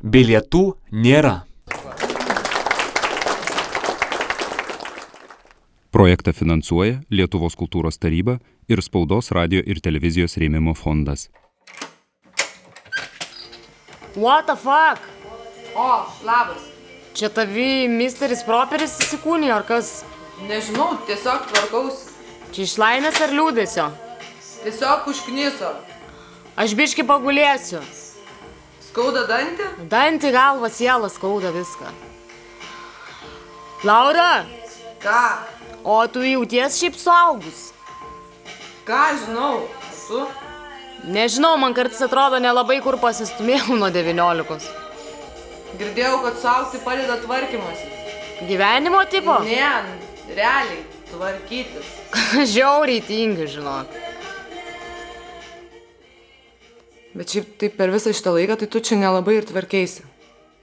Bilietų nėra. Projektą finansuoja Lietuvos kultūros taryba ir Spaudos radio ir televizijos rėmimo fondas. What the fuck? O, labas. Čia tavi misteris properis įsikūnijo ar kas? Nežinau, tiesiog tvarkausi. Čia iš laimės ar liūdėsio? Tiesiog užkniso. Aš biški pagulėsiu. Skauda dantį? Dantį galvą, sielą skauda viską. Laura, Ką? o tu jauties šiaip suaugus? Ką žinau? Tu? Nežinau, man kartais atrodo nelabai kur pasistumėjau nuo 19. Girdėjau, kad suaugti padeda tvarkymas. Gyvenimo tipo? Ne, realiai, tvarkytis. Žiauriai tingi, žinok. Bet šiaip tai per visą šitą laiką, tai tu čia nelabai ir tvarkeisi.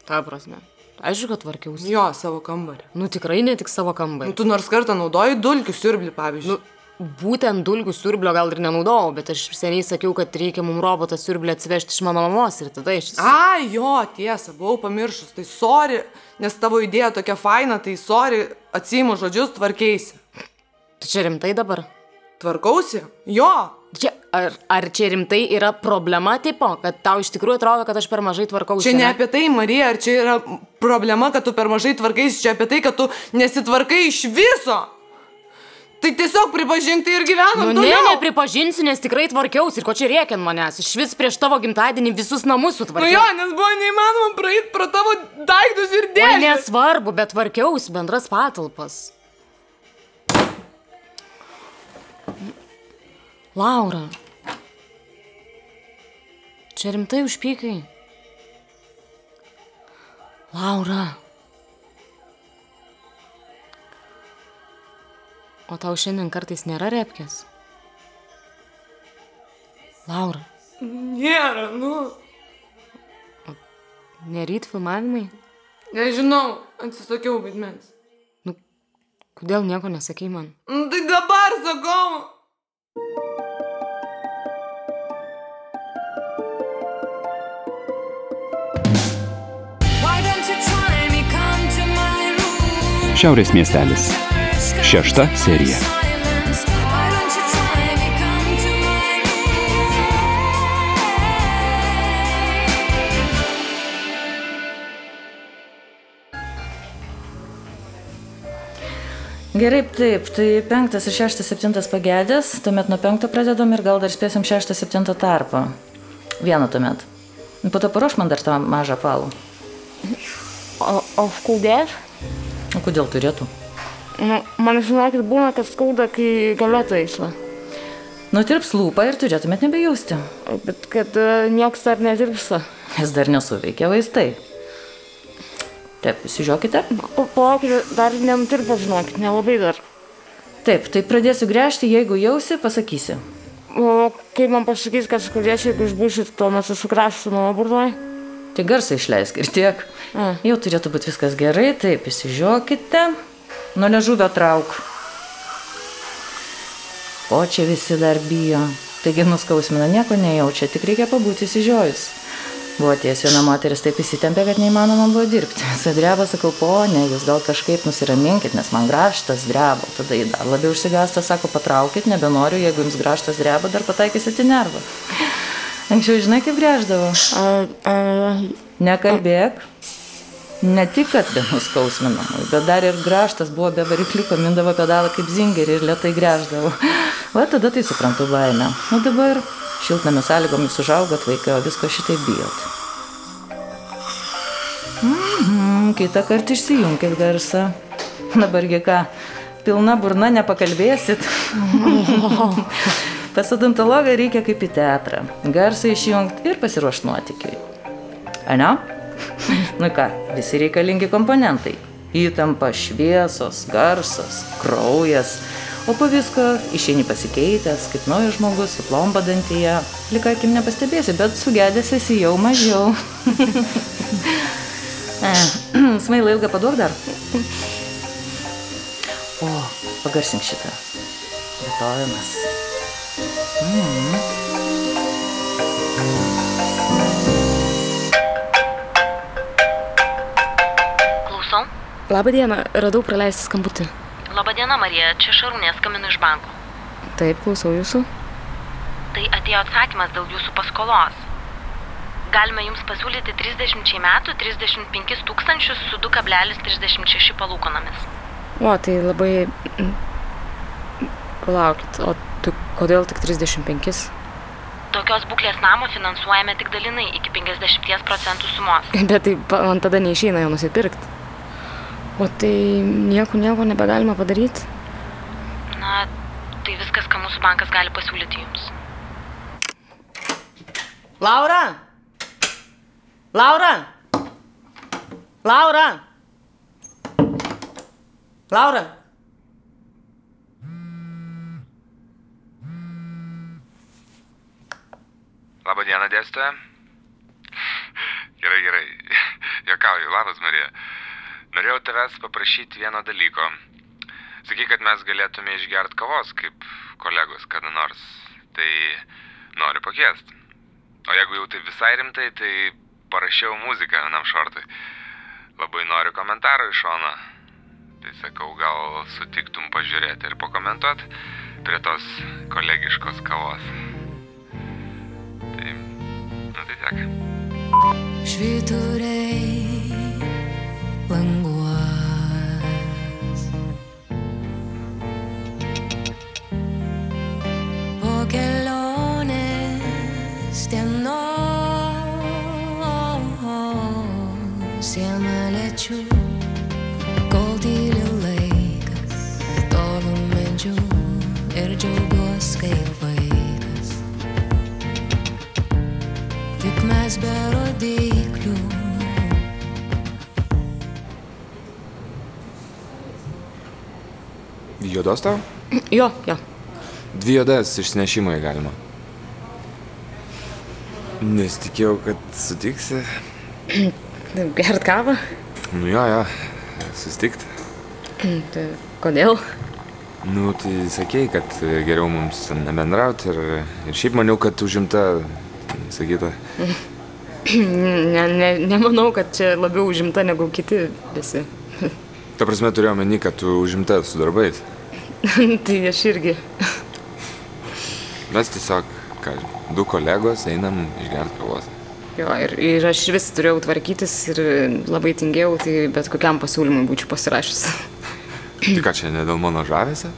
Ta prasme. Aišku, kad tvarkiausi. Jo, savo kambarį. Nu tikrai ne tik savo Nu, kambarį. tu nors kartą naudoji dulkių siurblį, pavyzdžiui. Nu, būtent dulkių siurblio gal ir nenaudojau, bet aš seniai sakiau, kad reikia mums robotą siurblį atsivežti iš mano mamos ir tada iš... A, jo, tiesa, buvau pamiršus. Tai sorry, nes tavo idėja tokia faina, tai sorry, atsiimu žodžius, tvarkeisi. Tu čia rimtai dabar? Tvarkausi? Jo. Ar, ar čia rimtai yra problema tipo, kad tau iš tikrųjų atrodo, kad aš per mažai tvarkausi? Čia ne apie tai, Marija, ar čia yra problema, kad tu per mažai tvarkaisi, čia apie tai, kad tu nesitvarkai iš viso. Tai tiesiog pripažink tai ir gyvenam Nu, ne, nepripažinsiu, nes tikrai tvarkiausi ir ko čia rėkiant manęs. Iš vis prieš tavo gimtadienį visus namus Nu sutvarkiau. jo, nes buvo neįmanoma praeiti pro tavo daiktus ir dėžę. nesvarbu, bet tvarkiausi bendras patalpas. Laura. Čia rimtai užpykai. Laura. O tau šiandien kartais nėra repkės? Laura, Nėra, nu. neryt filmavimai? Nežinau, atsisakiau vaidmens. Kodėl nieko nesakei man? Nu, tai dabar sakau. Šiaurės miestelis. Šešta serija. Gerai, taip, tai penktas ir šeštas, septintas pagėdės, tuomet nuo penkto pradedam ir gal dar spėsim šeštą, septintą tarpą. Vieną tuomet. Po to paruoš man dar tą mažą palų. O, o skaudės? O kodėl turėtų? Nu, man žinokit, būna, kad skauda, kai galėtų eisla. Nutirps lūpą ir turėtumėt nebejausti. Bet kad uh, nieks dar netirpsta. Jis dar nesuveikia vaistai. Taip, įsižiūrėkite. Palaukite, dar nenutirpa, žinokit, nelabai dar. Taip, tai pradėsiu gręžti, jeigu jausi, pasakysi. O kaip man pasakys, kad skaudės, jeigu išbūsit, tuo metu sukrasiu mano burnoj? Tai garsą išleisk ir tiek. A. Jau turėtų būti viskas gerai, taip, įsižiūrėkite. Nuo ležuvio trauk. O čia visi dar bijo. Taigi nuskausmina nieko nejaučia, tik reikia pabūti įsižiojus. Buvo ties viena moteris taip įsitempė, kad neįmanoma buvo dirbti. Sadreba, sakau, ponė, jūs gal kažkaip nusiraminkit, nes man graštas dreba. Tada jį dar labiau užsigąsta, sako, patraukit, nebenoriu, jeigu jums graštas dreba, dar pataikysit į nervą. Anksčiau žinai, kaip grėždavo. A, a, Nekalbėk. Ne tik, kad nenuskausminamai, bet dar ir graštas buvo be varikliuko, mindavo pedalą kaip zingerį ir lietai grėždavo. O tada tai suprantu baimę. O dabar šiltnamio sąlygomis užaugot vaikai, o visko šitai bijot. Mhm, kitą kartą išsijunkit garsą. Dabargi ką, pilna burna nepakalbėsit. Pas odontologą reikia kaip į teatrą. Garsą išjungti ir pasiruošti nuotikiui. Ane? Nu ką, visi reikalingi komponentai. Įtampa, šviesos, garsas, kraujas. O po visko išeini pasikeitęs, kaip naujas žmogus, su plomba dantyje. Lik akim nepastebėsi, bet sugedęs esi jau mažiau. e, smailą ilgą paduok dar. O, pagarsink šitą. Rytojimas. Labą dieną, radau praleistą skambutį. Labadiena, Marija, čia Šarūnė skambinu iš banko. Taip, klausau jūsų. Tai atėjo atsakymas dėl jūsų paskolos. Galime jums pasiūlyti 30 metų 35 tūkstančius su 2,36 palūkonomis. O, tai labai... Palaukit, o tu kodėl tik 35? Tokios būklės namo finansuojame tik dalinai iki 50 procentų sumos. Bet tai man tada neišeina jo nusipirkti. O tai nieko, nieko nebegalima padaryti? Na, tai viskas, ką mūsų bankas gali pasiūlyti jums. Laura! Laura! Laura! Laura! Labą dieną, dėstytoja. Gerai, gerai. Jokauju, labas Marija. Norėjau tavęs paprašyti vieno dalyko. Sakyk, kad mes galėtume išgerti kavos kaip kolegos kada nors. Tai noriu pakviesti. O jeigu jau tai visai rimtai, tai parašiau muziką vienam šortui. Labai noriu komentarų iš šono. Tai sakau, gal sutiktum pažiūrėti ir pakomentuoti prie tos kolegiškos kavos. Tai, nu tai Juodos tau? Jo, jo. Dvi juodas išsinešimui galima. Nesitikėjau, kad sutiksi. Gert kavą? Nu jo, jo, susitikti. Tai kodėl? Nu, tai sakei, kad geriau mums nebendrauti ir, ir šiaip maniau, kad užimta, sakyta. Ne, ne, nemanau, kad čia labiau užimta negu kiti visi. Ta prasme turėjau meni, kad tu užimta su darbais. tai aš irgi. Mes tiesiog, ką, du kolegos einam išgerti kavos. Jo, ir, ir aš vis turėjau tvarkytis ir labai tingėjau, tai bet kokiam pasiūlymui būčiau pasirašęs. Tai ką čia, ne dėl mano žavesio?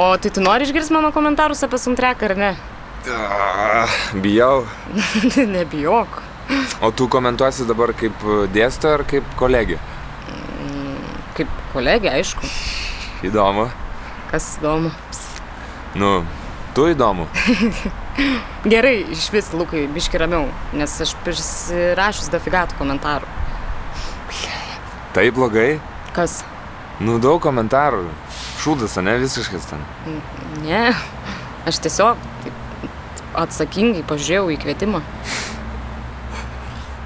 O tai tu nori išgirsti mano komentarus apie soundtracką ar ne? Ah, Bijau. Nebijok. O tu komentuosi dabar kaip dėstytoja ar kaip kolegė? Kaip kolegė, aišku. Įdomu. Kas įdomu. Nu, tu įdomu. Gerai, iš vis, Lukai, biški ramiau, nes aš prisirašius dafigatų komentarų. Tai blogai? Kas? Nu, daug komentarų. Šūdas, ne visiškas ten. Ne, aš tiesiog taip atsakingai pažiūrėjau į kvietimą.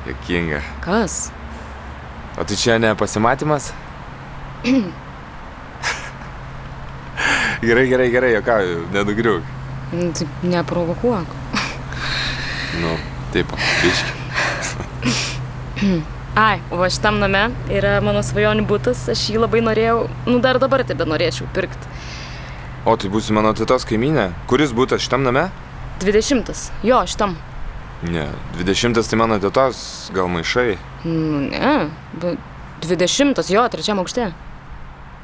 Jokinga. Kas? O tai čia ne pasimatymas? gerai, gerai, gerai, jokauju, nedugriuk. Nu, Taip, neprovokuok. Nu, taip, biški. Ai, o šitam name yra mano svajonių būtas, aš jį labai norėjau, nu dar dabar tebe norėčiau pirkti. O tai būsi mano tėtos kaiminė? Kuris būtas šitam name? 20. Jo, šitam. Ne, 20 tai mano tėtos, gal maišai. Nu, ne. bet 20. Jo, trečiam aukšte.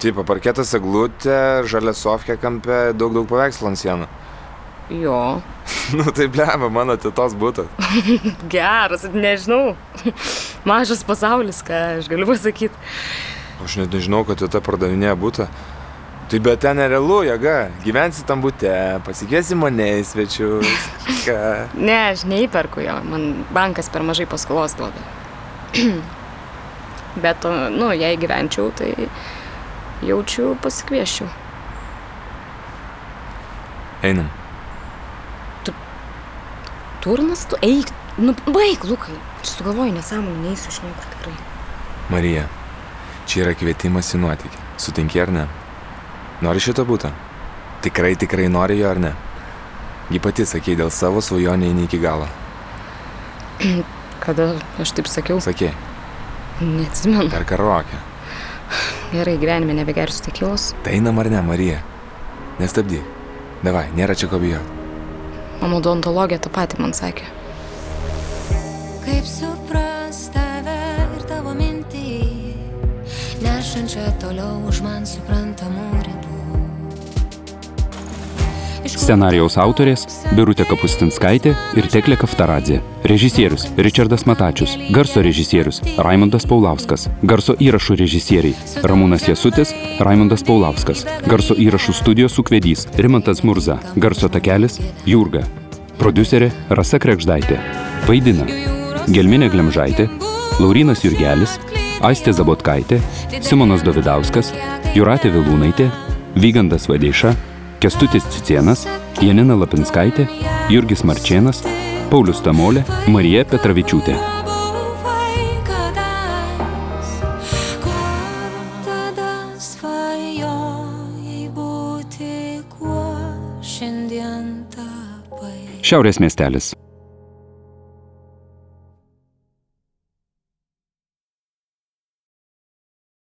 Taip, parketas eglutė, žalia sofkė kampe, daug daug paveikslų ant sienų. Jo. nu tai bleba, mano tėtos būtas. Geras, nežinau. Mažas pasaulis, ką aš galiu pasakyti. Aš net nežinau, kad tėta pardavinėja būtą. Tai bet ten nerealu, jėga. Gyvensi tam būte, pasikviesi mane į svečius. Ką? Ne, aš neįperku jo, man bankas per mažai paskolos duoda. Bet, nu, jei gyvenčiau, tai jaučiu pasikvieščiau. Einam. Turnas, tu eik, nu, baig, Lukai. Čia sugalvoju nesąmonį, neįsiu iš niekur tikrai. Marija, čia yra kvietimas į nuotykį. Sutinki ar ne? Nori šito būtą? Tikrai, tikrai nori jo ar ne? Ji pati sakė, dėl savo svajonė eini iki galo. Kada aš taip sakiau, Sakė, neatsimenu. per karaokę. Gerai, gyvenime nebegersiu tekilos. Tai einam ar ne, Marija? Nestabdy. Davai, nėra čia ko bijoti. Mano odontologė tą patį man sakė. Kaip supras tave ir tavo mintį, nešančią toliau už man suprantamų Scenarijaus autorės Birutė Kapustinskaitė ir Teklė Kaftaradzė. Režisierius Richardas Matačius. Garso režisierius Raimondas Paulauskas. Garso įrašų režisieriai Ramūnas Jasutis, Raimondas Paulauskas. Garso įrašų studijos sukvedys Rimantas Murza. Garso takelis Jurga. Producerė Rasa Krekždaitė. Vaidina Gelminė Glemžaitė, Laurinas Jurgelis, Aistė Zabotkaitė, Simonas Davidauskas, Juratė Vilūnaitė, Vygandas Vadeiša, Kestutis Cicienas, Janina Lapinskaitė, Jurgis Marčėnas, Paulius Tamolė, Marija Petravičiūtė. Šiaurės miestelis.